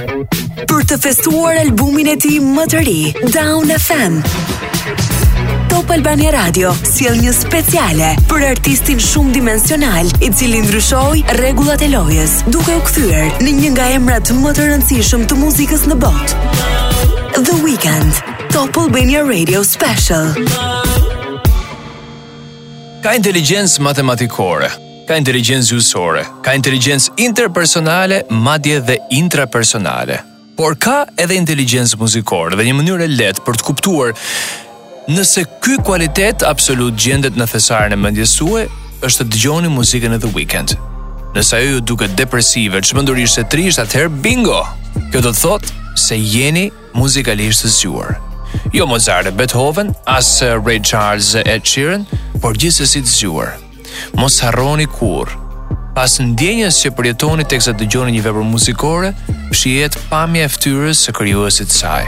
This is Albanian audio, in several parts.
Për të festuar albumin e tij më të ri, Dawn FM. Top Albania Radio sjell një speciale për artistin shumë dimensional, i cili ndryshoi rregullat e lojës, duke u kthyer në një nga emrat më të rëndësishëm të muzikës në botë. The Weeknd, Top Albania Radio Special. Ka inteligjencë matematikore ka inteligjencë gjuhësore, ka inteligjencë interpersonale, madje dhe intrapersonale. Por ka edhe inteligjencë muzikore dhe një mënyrë e lehtë për të kuptuar nëse ky kualitet absolut gjendet në thesarin e mendjes suaj, është të dëgjoni muzikën e The Weeknd. Nëse ajo ju duket depresive, çmendurisht e trishtë, atëherë bingo. Kjo do të thotë se jeni muzikalisht të zgjuar. Jo Mozart e Beethoven, as Ray Charles e Ed Sheeran, por gjithsesi të zgjuar. Mos harroni kurrë. Pas ndjenjës që përjetoni teksa dëgjoni një vepër muzikore, fshihet pamja e fytyrës së krijuesit të saj.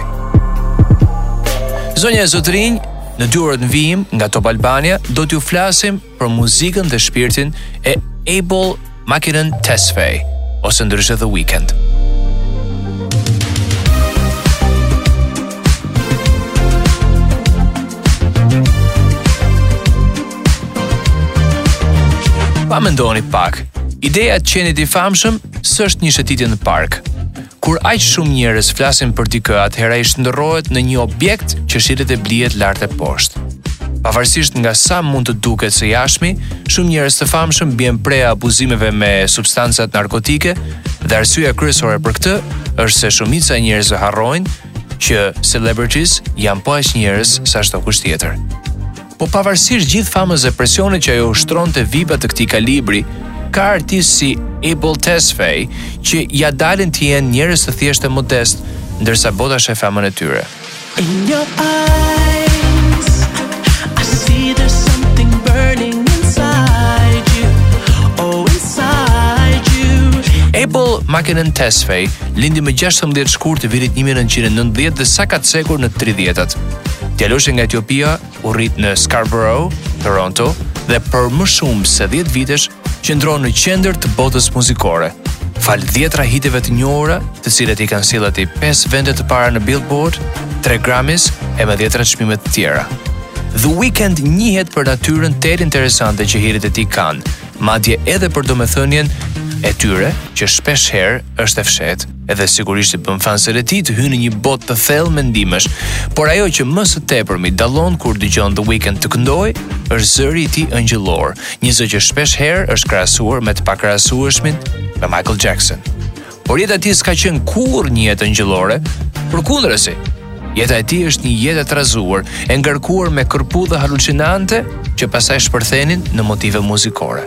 Zonja e zotërinj, në dy orët në vijim nga Top Albania, do t'ju flasim për muzikën dhe shpirtin e Abel Makkonen Tesfaye ose ndryshe The Weeknd. Pa mendoni pak, ideja e të qenit i famshëm s'është një shëtitje në park, Kur aq shumë njerëz flasin për dikë, atëherë ai shndërrohet në një objekt që shitet e blihet lart e poshtë. Pavarësisht nga sa mund të duket së jashmi, shumë njerëz të famshëm bien pre e abuzimeve me substancat narkotike dhe arsyeja kryesore për këtë është se shumica e njerëzve harrojnë që celebrities janë po aq njerëz sa çdokush tjetër. Po pavarësisht gjithë famës dhe presionit që ajo ushtron te vipat e këtij kalibri, ka artistë si Abel Tesfaye që ia dalin të jenë njerëz të thjeshtë e modestë, ndërsa bota sheh famën e tyre. In your eyes, I see there's something burning inside you, oh inside you. Abel Makkonen Tesfaye lindi më 16 shkurt të vitit 1990 dhe sa ka cekur në 30-tat. Djaloshi nga Etiopia u rrit në Scarborough, Toronto, dhe për më shumë se 10 vitesh qëndron në qendër të botës muzikore. Falë dhjetëra hiteve të njohura, të cilat i kanë sjellë atij 5 vende të para në Billboard, 3 Grammys e me dhjetëra çmime të tjera. The Weeknd njihet për natyrën tejet interesante që hitet e tij kanë, madje edhe për domethënien e tyre që shpeshherë është e fshehtë. Edhe sigurisht i bën fansët e tij të hyjnë në një botë të thellë mendimesh, por ajo që më së tepërmi dallon kur dëgjon The Weeknd të këndojë, është zëri i tij engjëllor, një zë që shpesh herë është krahasuar me të pakrahasueshmin me Michael Jackson. Por jeta e tij s'ka qenë kurrë një jetë engjëllore, përkundrazi, jeta e tij është një jetë e trazuar, e ngarkuar me kërpudha halucinante që pastaj shpërthenin në motive muzikore.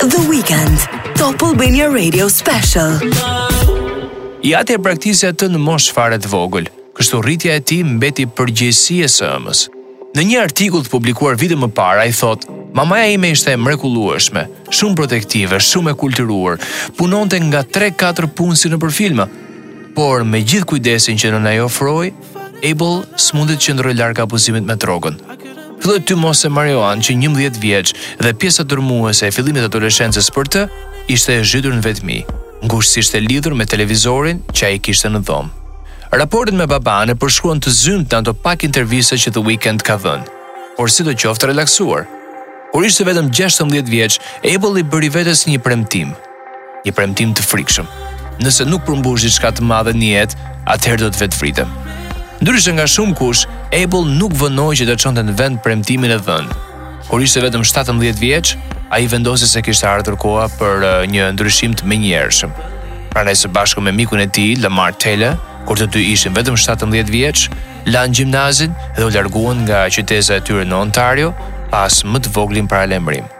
The Weeknd, Top Albania Radio Special. I ati e braktisi atë në moshë fare të vogël, kështu rritja e tij mbeti përgjegjësi e së ëmës. Në një artikull të publikuar vite më parë, ai thotë, mamaja ime ishte e mrekullueshme, shumë protektive, shumë e kulturuar, punonte nga 3-4 punë si nëpër filma, por me gjithë kujdesin që nëna i ofroi, Abel s'mundi të qëndrojë larg abuzimit me drogën. Filloi tymoste marihuanë që 11 vjeç dhe pjesa dërmuese e fillimit të adoleshencës për të ishte e zhytur në vetmi, ngushtësisht e lidhur me televizorin që ai kishte në dhomë. Raportin me babanë e përshkruan të zymtë në ato pak intervista që The Weeknd ka dhënë, por sidoqoftë të relaksuar. Kur ishte vetëm 16 vjeç, Abel i bëri vetes një premtim. Një premtim të frikshëm. Nëse nuk përmbush diçka të madhe në jetë, atëherë do të vetëvritem. Ndryshe nga shumëkush, Abel nuk vonoi që të çonte në vend premtimin e dhënë. Kur ishte vetëm 17 vjeç, ai vendosi se kishte ardhur koha për uh, një ndryshim të menjëhershëm. Prandaj së bashku me mikun e tij, Lamar Taylor, kur të dy ishin vetëm 17 vjeç, lanë gjimnazin dhe u larguan nga qyteza e tyre në Ontario pa as më të voglin paralajmërim.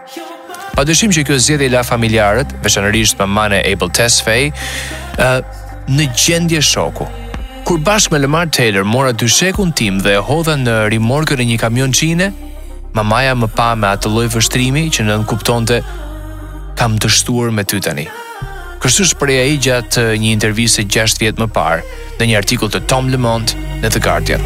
Padyshim që kjo zgjedhje la familjarët, veçanërisht mamanë e Abel Tesfaye, në gjendje shoku. Kur bashkë me Lamar Taylor mora dyshekun tim dhe e hodha në rimorkën e një kamionçine, mamaja më pa me atë lloj vështrimi që nënkuptonte kam dështuar me ty tani. Kështu shprehej ai gjatë një interviste 6 vjet më parë në një artikull të Tom Lamont në The Guardian.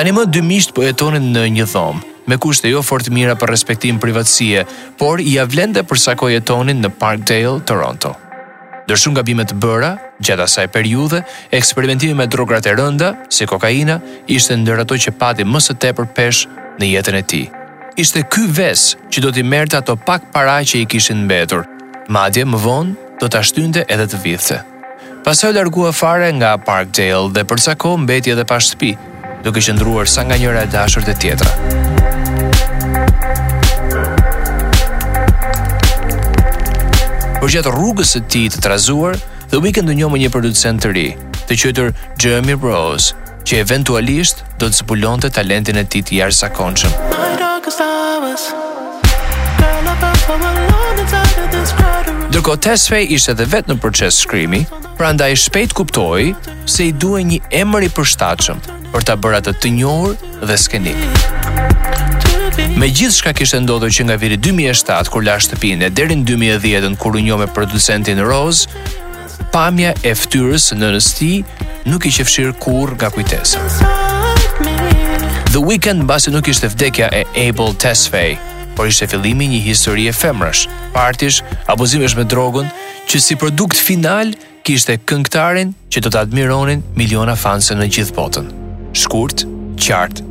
Tanimë dy miqtë po jetonin në një dhomë, me kushte jo fort të mira për respektim privatësie, por ia vlente për sa kohë jetonin në Parkdale, Toronto. Ndër shumë gabime të bëra, gjatë asaj periudhe, eksperimentimi me drogat e rënda, si kokaina, ishte ndër ato që pati më së tepër peshë në jetën e tij. Ishte ky ves që do t'i merrte ato pak para që i kishin mbetur, Madje më vonë do ta shtynte edhe të vidhte. Pastaj u largua fare nga Parkdale dhe për ca kohë mbeti edhe pa shtëpi, duke qëndruar sa nga njëra e dashur te tjetra. Përgjatë rrugës së tij të trazuar, The Weeknd u njoh me një producent të ri, të quajtur Jeremy Rose, që eventualisht do të zbulonte talentin e tij të jashtëzakonshëm. Ndërkohë Tesfaye ishte edhe vetë në proces shkrimi, prandaj shpejt kuptoi se i duhej një emër i përshtatshëm për ta bërë atë të njohur dhe skenik. Me gjithçka kishte ndodhur që nga viti 2007 kur la shtëpinë e deri në 2010 kur u njoh me producentin Rose, pamja e ftyrës së nënës së tij nuk i qe fshirë kurrë nga kujtesa. The Weeknd mbase nuk ishte vdekja e Abel Tesfaye, por ishte fillimi një historie femrash, partish, abuzimesh me drogën, që si produkt final kishte këngëtarin që do ta admironin miliona fansa në gjithë botën. Shkurt, qartë,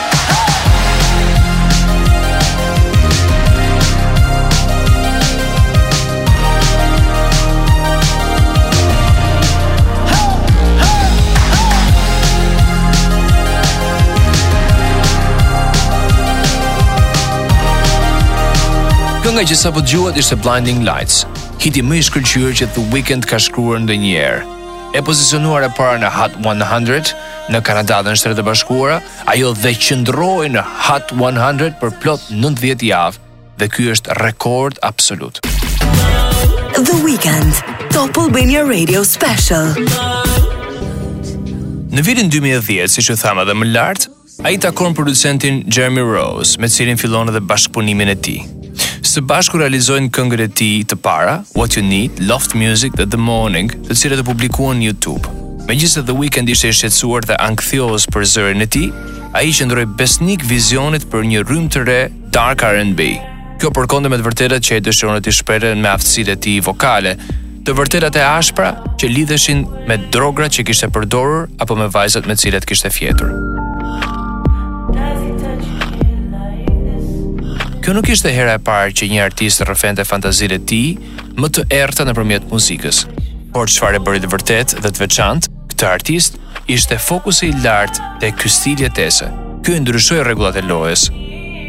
Kënga që sapo dëgjuat ishte Blinding Lights, hiti më i shkëlqyer që The Weeknd ka shkruar ndonjëherë. E pozicionuar e para në Hot 100, në Kanada dhe në Shtetet e Bashkuara, ajo dhe qëndroi në Hot 100 për plot 90 javë dhe ky është rekord absolut. The Weeknd, Top Albania Radio Special. Në vitin 2010, siç e thamë edhe më lart, ai takon producentin Jeremy Rose, me cilin fillon edhe bashkëpunimin e tij. Së bashku realizojnë këngët e tij të para, What You Need, Loft Music dhe The Morning, të cilat i publikuan në YouTube. Megjithëse The Weeknd ishte i shqetësuar dhe ankthios për zërin e tij, ai qëndroi besnik vizionit për një rrymë të re dark R&B. Kjo përkonte me të vërtetat që ai dëshironte të shprehte me aftësitë e tij vokale. të vërtetat e ashpra që lidheshin me drogat që kishte përdorur apo me vajzat me cilat kishte fjetur. Kjo nuk ishte hera e parë që një artist rrëfente fantazitë e tij më të errëta nëpërmjet muzikës. Por çfarë e bëri të vërtetë dhe të veçantë këtë artist Ishte fokusi i lartë tek ky stil jetese. Ky i ndryshoi rregullat e lojës.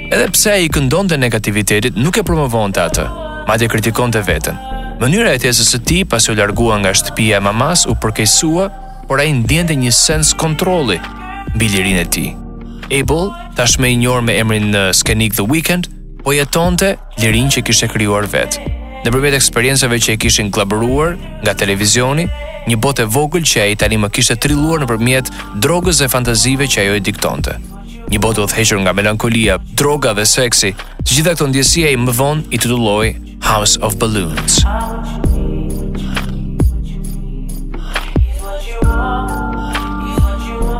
Edhe pse ai i këndonte negativitetit, nuk e promovonte atë, madje kritikonte veten. Mënyra e jetesës së tij, pasi u largua nga shtëpia e mamasë, u përkeqësua, por ai ndjente një sens kontrolli mbi lirinë e tij. Abel, tashmë i njohur me emrin në skenik The Weeknd, po jetonte lirinë që kishte krijuar vetë. Nëpërmjet eksperiencave që e kishin gllabëruar nga televizioni, një botë e vogël që ai tani më kishte trilluar nëpërmjet drogës dhe fantazive që ajo i diktonte. Një botë e udhëhequr nga melankolia, droga dhe seksi, të gjitha këto ndjesi ai më vonë i titulloi House of Balloons.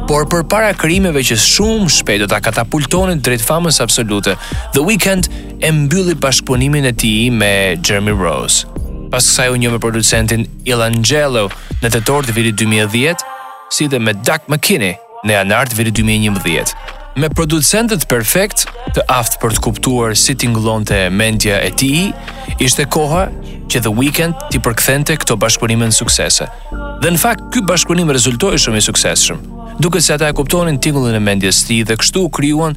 Por përpara krijimeve që shumë shpejt do ta katapultonin drejt famës absolute, The Weeknd e mbylli bashkëpunimin e tij me Jeremy Rose. Pas kësaj u njoh me producentin Illangelo në tetor të vitit 2010, si dhe me Doc McKinney në janar të vitit 2011. Me producentët perfekt, të aftë për të kuptuar si tingëllonte mendja e tij, ishte koha që The Weeknd t'i përkthente këto bashkëpunime në suksese. Dhe në fakt, ky bashkëpunim rezultoi shumë i suksesshëm duket se ata e kuptonin tingullin e mendjes së tij dhe kështu krijuan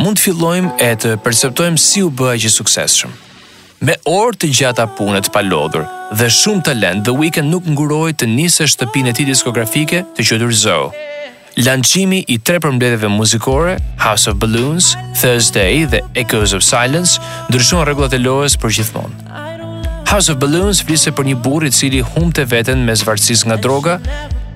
Mund të fillojmë e të perceptojmë si u bë aq i suksesshëm. Me orë të gjata pune të palodhur dhe shumë talent, The Weeknd nuk nguroi të niste shtëpinë e tij diskografike të quajtur XO. Lançimi i tre përmbledhjeve muzikore, House of Balloons, Thursday dhe Echoes of Silence, ndryshon rregullat e lojës për gjithmonë. House of Balloons fliste për një burrë i cili humbte veten mes varësisë nga droga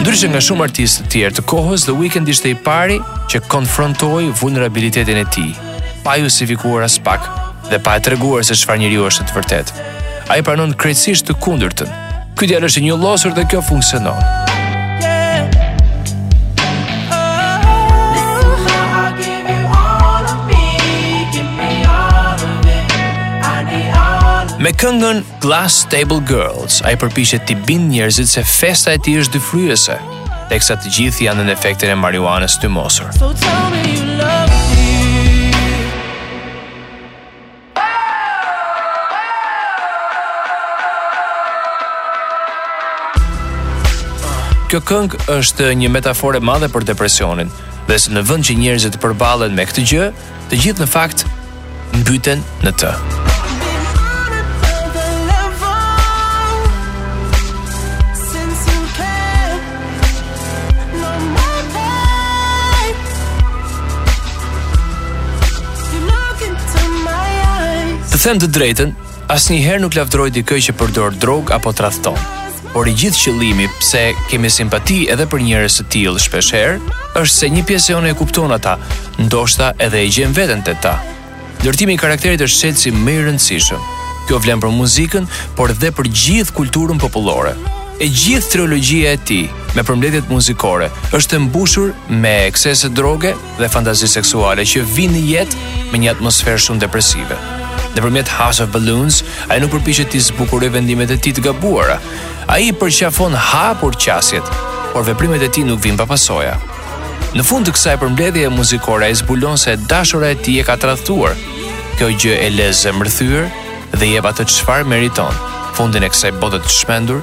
Ndryshe nga shumë artistë të tjerë të kohës, The Weeknd ishte i pari që konfrontoi vulnerabilitetin e tij, pa e justifikuar aspak dhe pa e treguar se çfarë njeriu është në të vërtetë. Ai pranon krejtësisht të kundërtën. Ky djalë është i njollosur dhe kjo funksionon. Me këngën Glass Table Girls, ai përpiqet t'i bindë njerëzit se festa e tij është dëfryese, teksa të gjithë janë nën efektin e marijuanës të mosur. Kjo këngë është një metaforë e madhe për depresionin, dhe se në vend që njerëzit të përballen me këtë gjë, të gjithë në fakt mbyten në të. Të them të drejtën, Asnjëherë nuk lavdëroj dikë që përdor drogë apo tradhton. Por i gjithë qëllimi pse kemi simpati edhe për njerëz të tillë shpeshherë, është se një pjesë e jona e kupton ata, ndoshta edhe e gjen veten te ta. Ndërtimi i karakterit është çelësi më i rëndësishëm. Kjo vlen për muzikën, por edhe për gjithë kulturën popullore. E gjithë trilogjia e tij, me përmbledhjet muzikore, është e mbushur me eksese droge, dhe fantazi seksuale që vijnë në jetë me një atmosferë shumë depresive. Nëpërmjet House of Balloons, ai nuk përpiqet të zbukurojë vendimet e tij të gabuara. Ai përqafon hapur qasjet, por veprimet e tij nuk vijnë pa pasoja. Në fund të kësaj përmbledhjeje muzikore ai zbulon se e dashura e tij e ka tradhtuar. Kjo gjë e lë zemërthyer dhe i jep atë çfarë meriton. Fundin e kësaj bote të çmendur,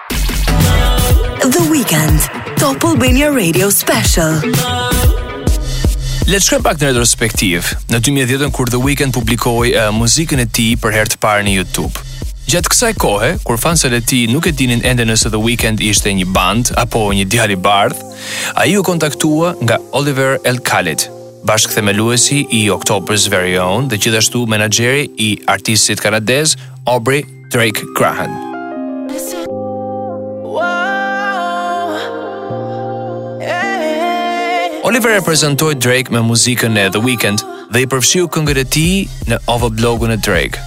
The Weeknd, Top Albania Radio Special. Le të shkojmë pak në retrospektivë, në 2010-ën kur The Weeknd publikoi uh, muzikën e tij për herë të parë në YouTube. Gjatë kësaj kohe, kur fansat e tij nuk e dinin ende nëse The Weeknd ishte një band apo një djalë i bardhë, ai u kontaktua nga Oliver El-Khatib, bashkëthemeluesi i October's Very Own dhe gjithashtu menaxheri i artistit kanadez Aubrey Drake Graham. Oliver e prezantoi Drake me muzikën e The Weeknd dhe i përfshiu këngët e tij në OVO blogun e Drake.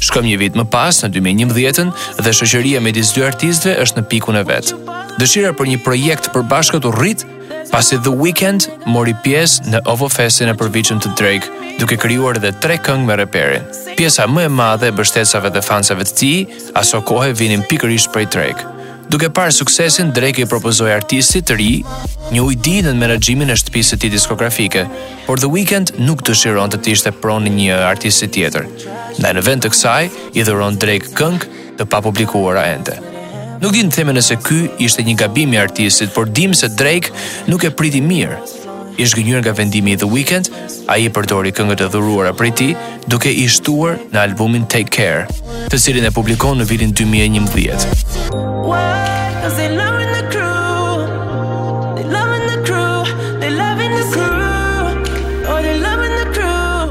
Shkojmë një vit më pas në 2011-ën dhe shoqëria midis dy artistëve është në pikun e vet. Dëshira për një projekt të përbashkët u rrit pasi The Weeknd mori pjesë në Ovo Festin e përvitshëm të Drake, duke krijuar edhe tre këngë me reperin. Pjesa më e madhe e mbështetësave dhe fansave të tij, asokohe vinin pikërisht prej Drake. Duke parë suksesin, Drake i propozoi artistit të ri një ujdi nën menaxhimin e shtëpisë së tij diskografike, por The Weeknd nuk dëshironte të ishte pronë e një artisti tjetër. Ndaj në vend të kësaj, i dhuron Drake këngë të papublikuara ende. Nuk dimë të themi nëse ky ishte një gabim i artistit, por dimë se Drake nuk e priti mirë. I zhgënjyer nga vendimi i The Weeknd, ai i përdori këngët e dhuruara prej tij, duke i shtuar në albumin Take Care, të cilin e publikon në vitin 2011.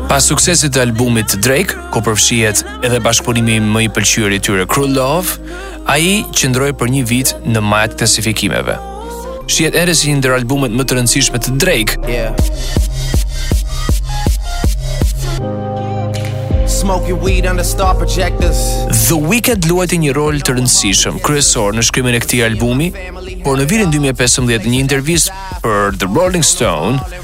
Pas suksesit të albumit të Drake, ku përfshihet edhe bashkëpunimi më i pëlqyer i tyre Crew Love, ai qëndroi për një vit në majat e klasifikimeve. Shihet edhe si një ndër albumet më të rëndësishme të Drake. Yeah. Smoking weed under star projectors. The Weeknd luajti një rol të rëndësishëm kryesor në shkrimin e këtij albumi, por në vitin 2015 në një intervistë për The Rolling Stone,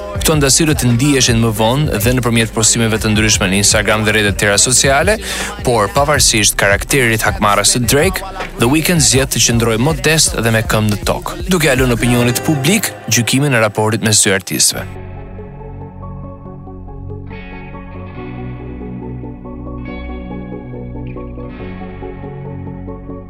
Këto ndasi do të ndiheshin më vonë dhe nëpërmjet postimeve të ndryshme në Instagram dhe rrjete të tjera sociale, por pavarësisht karakterit hakmarrës të Drake, The Weeknd zgjedh të qëndrojë modest dhe me këmbë në tokë, duke ia lënë opinionit publik gjykimin e raportit mes dy artistëve.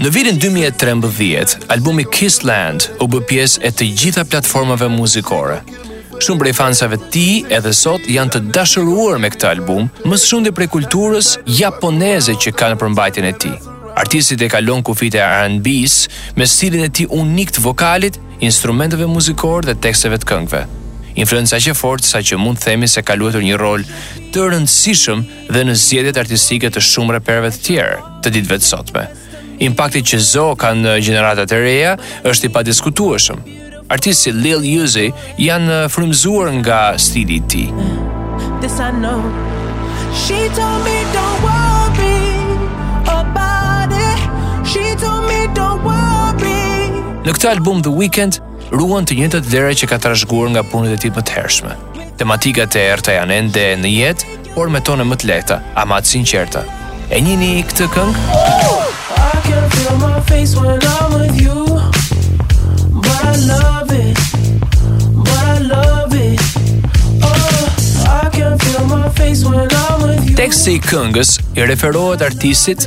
Në vitin 2013, albumi Kiss Land u bë pjesë e të gjitha platformave muzikore. Shumë prej fansave të tij edhe sot janë të dashuruar me këtë album, më së shumti prej kulturës japoneze që ka në përmbajtjen e tij. Artisti i kalon kufijtë e R&B-së me stilin e tij unik të vokalit, instrumenteve muzikore dhe teksteve të këngëve. Influencë aq e fortë sa që mund të themi se ka luajtur një rol të rëndësishëm dhe në zgjedhjet artistike të shumë reperëve të tjerë të ditëve të sotme. Impakti që XO ka në gjeneratat e reja është i padiskutueshëm. Artistë si Lil Uzi janë frymëzuar nga stili i tij. This I know. She told me don't worry about it. She told me don't worry. Në këtë album The Weeknd ruan të njëjtat vlera që ka trashëguar nga punët e tij më të hershme. Tematikat e errta janë ende në jetë, por me tone më të lehta, ama të sinqerta. E njihni këtë këngë? Teksti i këngës i referohet artistit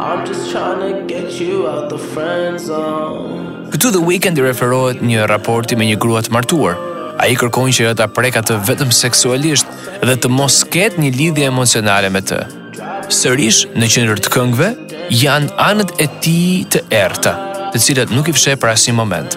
I'm just trying to get you out the friend zone. Këtu The Weeknd i referohet një raporti me një grua të martuar. Ai kërkon që ajo ta prekë atë vetëm seksualisht dhe të mos ketë një lidhje emocionale me të. Sërish në qendër të këngëve janë anët e tij të errëta, të cilat nuk i fsheh për asnjë moment.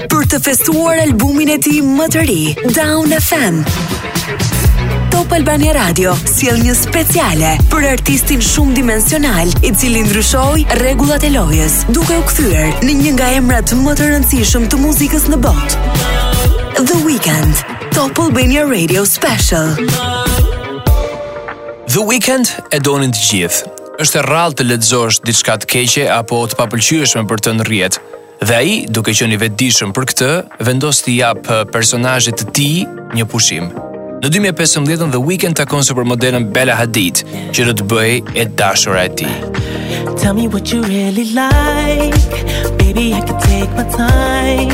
Për të festuar albumin e tij më të ri, Dawn FM. Top Albania Radio sjell një speciale për artistin shumëdimensional, i cili ndryshoi rregullat e lojës, duke u kthyer në një nga emrat më të rëndësishëm të muzikës në botë. The Weeknd, Top Albania Radio Special. The Weeknd e donin të gjithë. Është e rrallë të lexosh diçka të keqe apo të papëlqyeshme për të në rrjet. Dhe ai, duke qenë i vetëdijshëm për këtë, vendos t'i japë personazhit të tij një pushim. Në 2015 The Weeknd takon supermodelen Bella Hadid, që do të bëhej e dashura e tij. Tell me what you really like Baby, I can take my time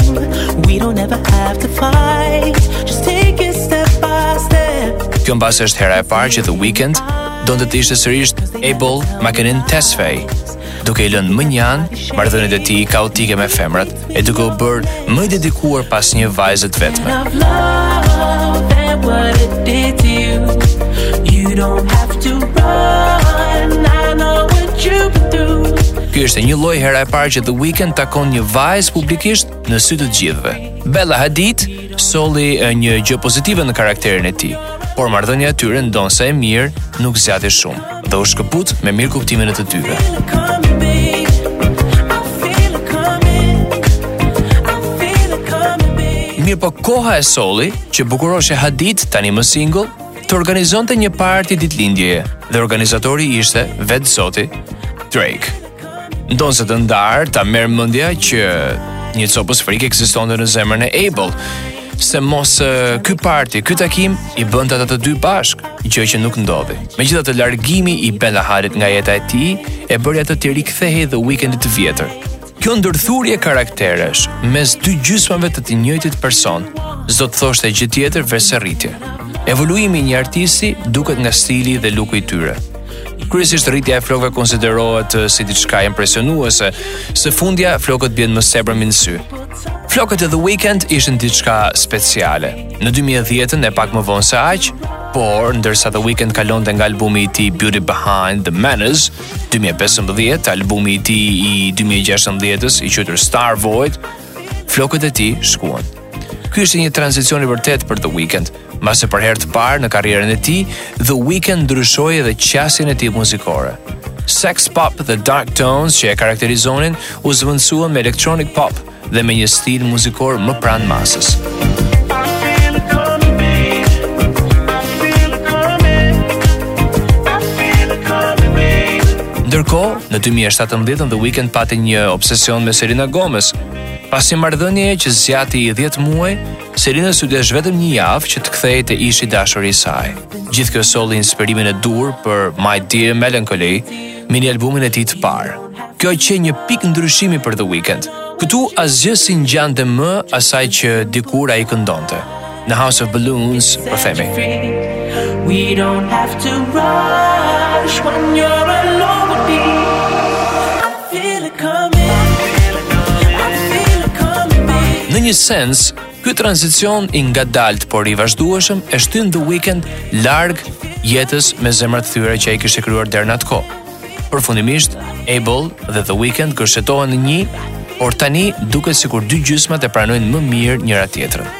We don't ever have to fight Just take it step by step Kjo mbase është hera e parë që The Weeknd donte të ishte sërish Abel Makkonen Tesfaye duke i lënë mënjanë marrëdhëniet e tij kaotike me femrat e duke u bërë më i dedikuar pas një vajze të vetme. Ky është një lloj hera e parë që The Weeknd takon një vajzë publikisht në sy të të gjithëve. Bella Hadid solli një gjë pozitive në karakterin e tij, por marrëdhënia e tyre ndonëse e mirë nuk zgjati shumë dhe u shkëput me mirëkuptimin e të dyve. Mirëpo koha e solli, që bukuroshja Hadid tani më single, të organizonte një party ditëlindjeje dhe organizatori ishte vetë zoti Drake. Ndonëse të ndarë, ta merr mendja që një copëz frikë ekzistonte në zemrën e Abel, se mos ky parti, ky takim i bënte ata të dy bashkë, gjë që nuk ndodhi. Megjithatë largimi i Bella Hadid nga jeta e tij e bëri atë të rikthehej The Weeknd-it të vjetër. Kjo ndërthurje karakteresh mes dy gjysmave të të njëjtit person, s'do të thoshte gjë tjetër veçse rritje. Evoluimi i një artisti duket nga stili dhe luku i tyre. Kryesisht rritja e flokëve konsiderohet eh, si diçka impresionuese. Se fundja, flokët bien më tepër në sy. Flokët e The Weeknd ishin diçka speciale. Në 2010-ën e pak më vonë se aq, por ndërsa The Weeknd kalonte nga albumi i tij Beauty Behind the Madness 2015, albumi i tij i 2016-s i quajtur Starboy, flokët e tij shkuan. Ky ishte një tranzicion i vërtetë për The Weeknd, mbase për herë të parë në karrierën e tij, The Weeknd ndryshoi edhe qasjen e tij muzikore. Sex pop dhe dark tones që e karakterizonin u zëvendësuan me electronic pop dhe me një stil muzikor më pranë masës. Ndërkohë, në 2017 The Weeknd pati një obsesion me Selena Gomez, Pas një marrëdhënieje që zgjati 10 muaj, Selenës iu desh vetëm një javë që të kthehej te ish i dashuri i saj. Gjithë kjo solli inspirimin e duhur për My Dear Melancholy, mini albumin e tij të parë. Kjo qe një pikë ndryshimi për The Weeknd. Këtu asgjë s'i ngjante më asaj që dikur ai këndonte. në House of Balloons po themi. We don't have to rush when you're alone with me. I feel it coming. I feel it coming. Në një sens, ky tranzicion i ngadaltë por i vazhdueshëm e shtyn The Weeknd larg jetës me zemra të thyera që ai kishte krijuar deri në atë kohë. Përfundimisht, Abel dhe The Weeknd gërshetohen në një, por tani duket sikur dy gjysmat e pranojnë më mirë njëra tjetrën.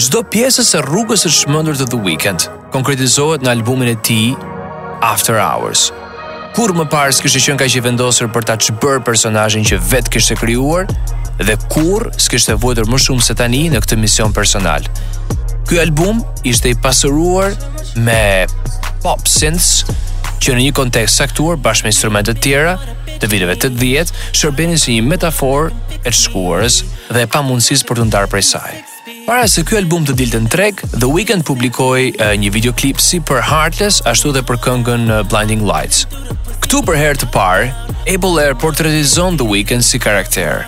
Çdo pjesë e rrugës së çmendur të The Weeknd konkretizohet në albumin e tij After Hours. Kurrë më parë s'kishte qenë kaq i vendosur për ta çbërë personazhin që vetë kishte krijuar dhe kurrë s'kishte vuajtur më shumë se tani në këtë mision personal. Ky album ishte i pasuruar me pop synths që në një kontekst të caktuar bashkë me instrumente të tjera të viteve 80 shërbenin si një metaforë e të shkuarës dhe e pamundësisë për t'u ndarë prej saj. Para se ky album të dilte në treg, The Weeknd publikoi uh, një videoklip si për Heartless, ashtu edhe për këngën uh, Blinding Lights. Këtu për herë të parë, Abel e portretizon The Weeknd si karakter,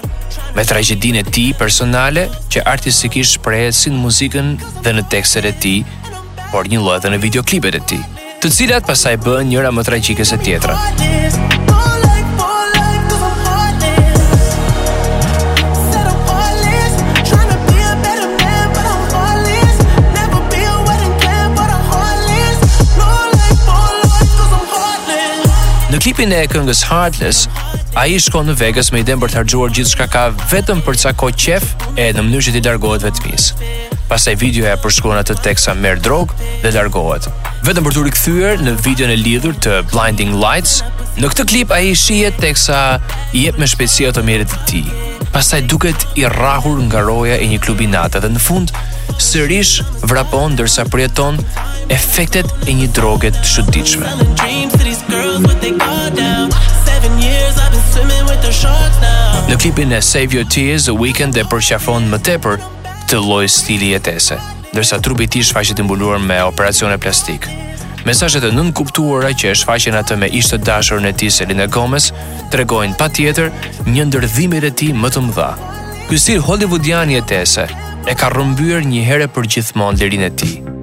me tragjedinë e tij personale që artistikisht shprehet si në muzikën dhe në tekstet e tij, por njëlloj edhe në videoklipet e tij. të cilat pastaj bëhen njëra më tragjike se tjetra. Në klipin e këngës Heartless, ai shkon në Vegas me idenë për të harxhuar gjithçka ka vetëm për ca kohë qejf e në mënyrë që t'i largohet vetmisë. Pastaj videoja përshkruan atë teksa merr drogë dhe largohet. Vetëm për t'u rikthyer në videon e lidhur të Blinding Lights, në këtë klip ai shihet teksa i jep me shpejtësi automjetit të tij. Pastaj duket i rrahur nga roja e një klubi nate dhe në fund sërish vrapon ndërsa përjeton efektet e një droge të çuditshme. Në klipin e Save Your Tears, The Weeknd e përqafon më tepër këtë lloj stili jetese, ndërsa trupi i tij shfaqet i mbuluar me operacione plastike. Mesazhet e nënkuptuara që e shfaqen atë me ish të dashurën e tij Selena Gomez tregojnë patjetër një ndër dhimbjet e tij më të mëdha. Ky stil hollywoodian i jetesës e ka rrëmbyer një herë e përgjithmonë lirinë e tij.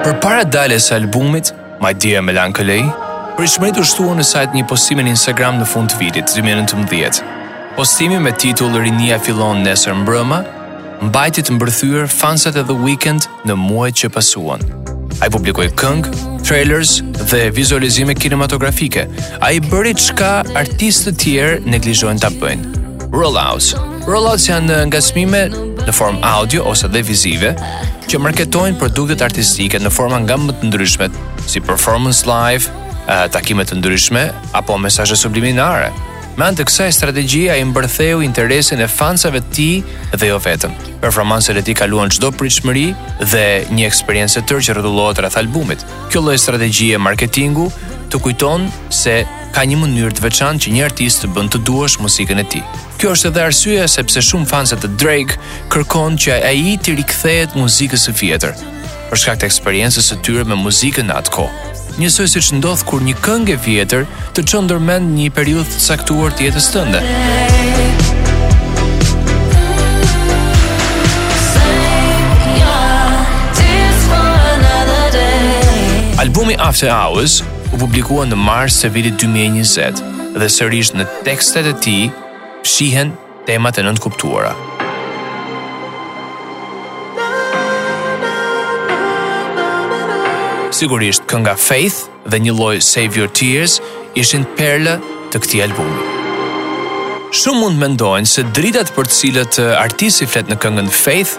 Përpara daljes së albumit, My Dear Melancholy, pritshmëritë u shtuan në sajë të një postimi në Instagram në fund të vitit 2019. Postimi me titull Rinia fillon nesër mbrëma, mbajti të mbërthyer fansat e The Weeknd në muajt që pasuan. Ai publikoi këngë, trailers dhe vizualizime kinematografike. Ai bëri çka artistë të tjerë neglizhojnë ta bëjnë. Rollout, Rollouts janë eh, ngacmime në formë audio ose dhe vizive që marketojnë produktet artistike në forma nga më të ndryshmet, si performanca live, eh, takime të ndryshme apo mesazhe subliminare. Me anë të kësaj strategjie ai mbërtheu interesin e fansave të tij dhe jo vetëm. Performancat e tij kaluan çdo pritshmëri dhe një eksperiencë e tërë që rrotullohet rreth albumit. Kjo lloj strategjie marketingu të kujton se ka një mënyrë të veçantë që një artist të bën të duash muzikën e tij. Kjo është edhe arsyeja sepse shumë fansë të Drake kërkojnë që ai t'i rikthehet muzikës së vjetër, për shkak të eksperiencës së tyre me muzikën në atë kohë. Njësoj siç ndodh kur një këngë e vjetër të çon ndër mend një periudhë të caktuar të jetës tënde. Albumi After Hours u publikua në mars të vitit 2020 dhe sërish në tekstet e tij fshihen temat e nënkuptuara. Sigurisht, kënga Faith dhe njëlloj Save Your Tears ishin perla të këtij albumi. Shumë mund të mendojnë se dritat për të cilat artisti flet në këngën Faith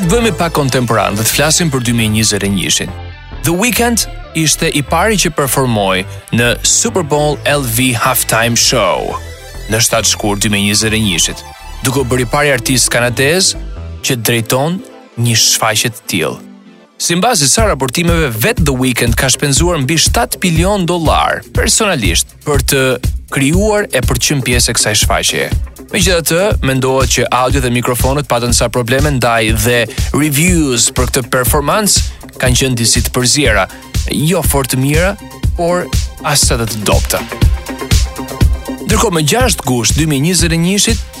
Le të bëhemi pak kontemporanë dhe të flasim për 2021-shin. The Weeknd ishte i pari që performoi në Super Bowl LV Halftime Show në 7 shkurt 2021-shit, duke u bërë i pari artist kanadez që drejton një shfaqje të tillë. Simbas disa raportimeve, vetë The Weeknd ka shpenzuar mbi 7 milion dollar personalisht për të krijuar e për të qenë pjesë e kësaj shfaqjeje. Megjithatë, mendohet që audio dhe mikrofonët patën ca probleme ndaj dhe reviews për këtë performancë kanë qenë disi të përziera. Jo fort të mira, por as edhe të dobëta. Ndërkohë më 6 gusht 2021-it,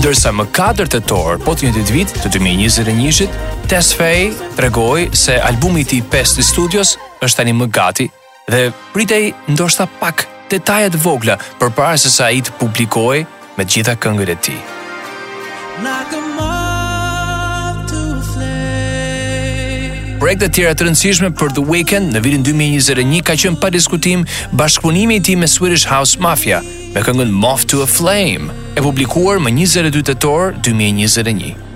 Ndërsa më 4 tetor, po të njëjtit vit të 2021-shit, Tesfaye tregoi se albumi i tij 5 i studios është tanimë gati dhe pritej ndoshta pak detaje të vogla përpara sesa ai të publikohej me të gjitha këngët e tij. Projekte të tjera të rëndësishme për The Weeknd në vitin 2021 ka qenë pa diskutim bashkëpunimi i tij me Swedish House Mafia me këngën Moth to a Flame, e publikuar më 22 tetor 2021.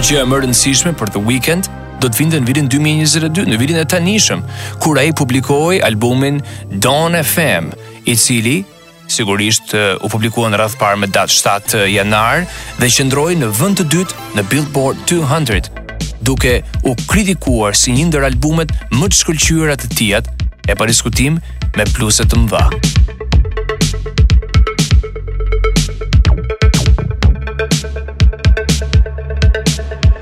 por gjëja më e rëndësishme për The Weeknd do të vinte në vitin 2022, në vitin e tanishëm, kur ai publikoi albumin Dawn FM, i cili Sigurisht u publikua herën e parë me datë 7 janar dhe qëndroi në vend të dytë në Billboard 200, duke u kritikuar si një ndër albumet më të shkëlqyera të tija e pa diskutim me pluse të mëdha.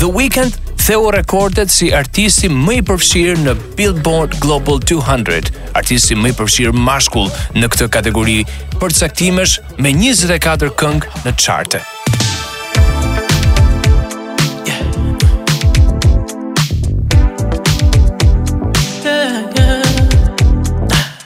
The Weeknd theu rekordet si artisti më i përfshirë në Billboard Global 200, artisti më i përfshirë mashkull në këtë kategori përcaktimesh me 24 këngë në charte.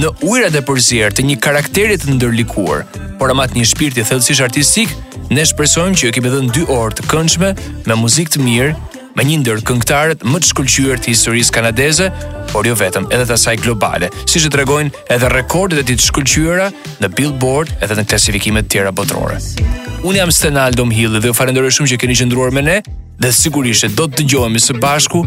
në ujrat e përzier të një karakteri të ndërlikuar, por ama të një shpirti thellësisht artistik, ne shpresojmë që ju kemi dhënë 2 orë të këndshme me muzikë të mirë, me një ndër këngëtarët më të shkëlqyer të historisë kanadeze, por jo vetëm, edhe të asaj globale, siç e tregojnë edhe rekordet e tij të shkëlqyera në Billboard edhe në klasifikimet tjera botërore. Unë jam Stenaldo Mhilli dhe ju falenderoj shumë që keni qëndruar me ne dhe sigurisht do të dëgjohemi së bashku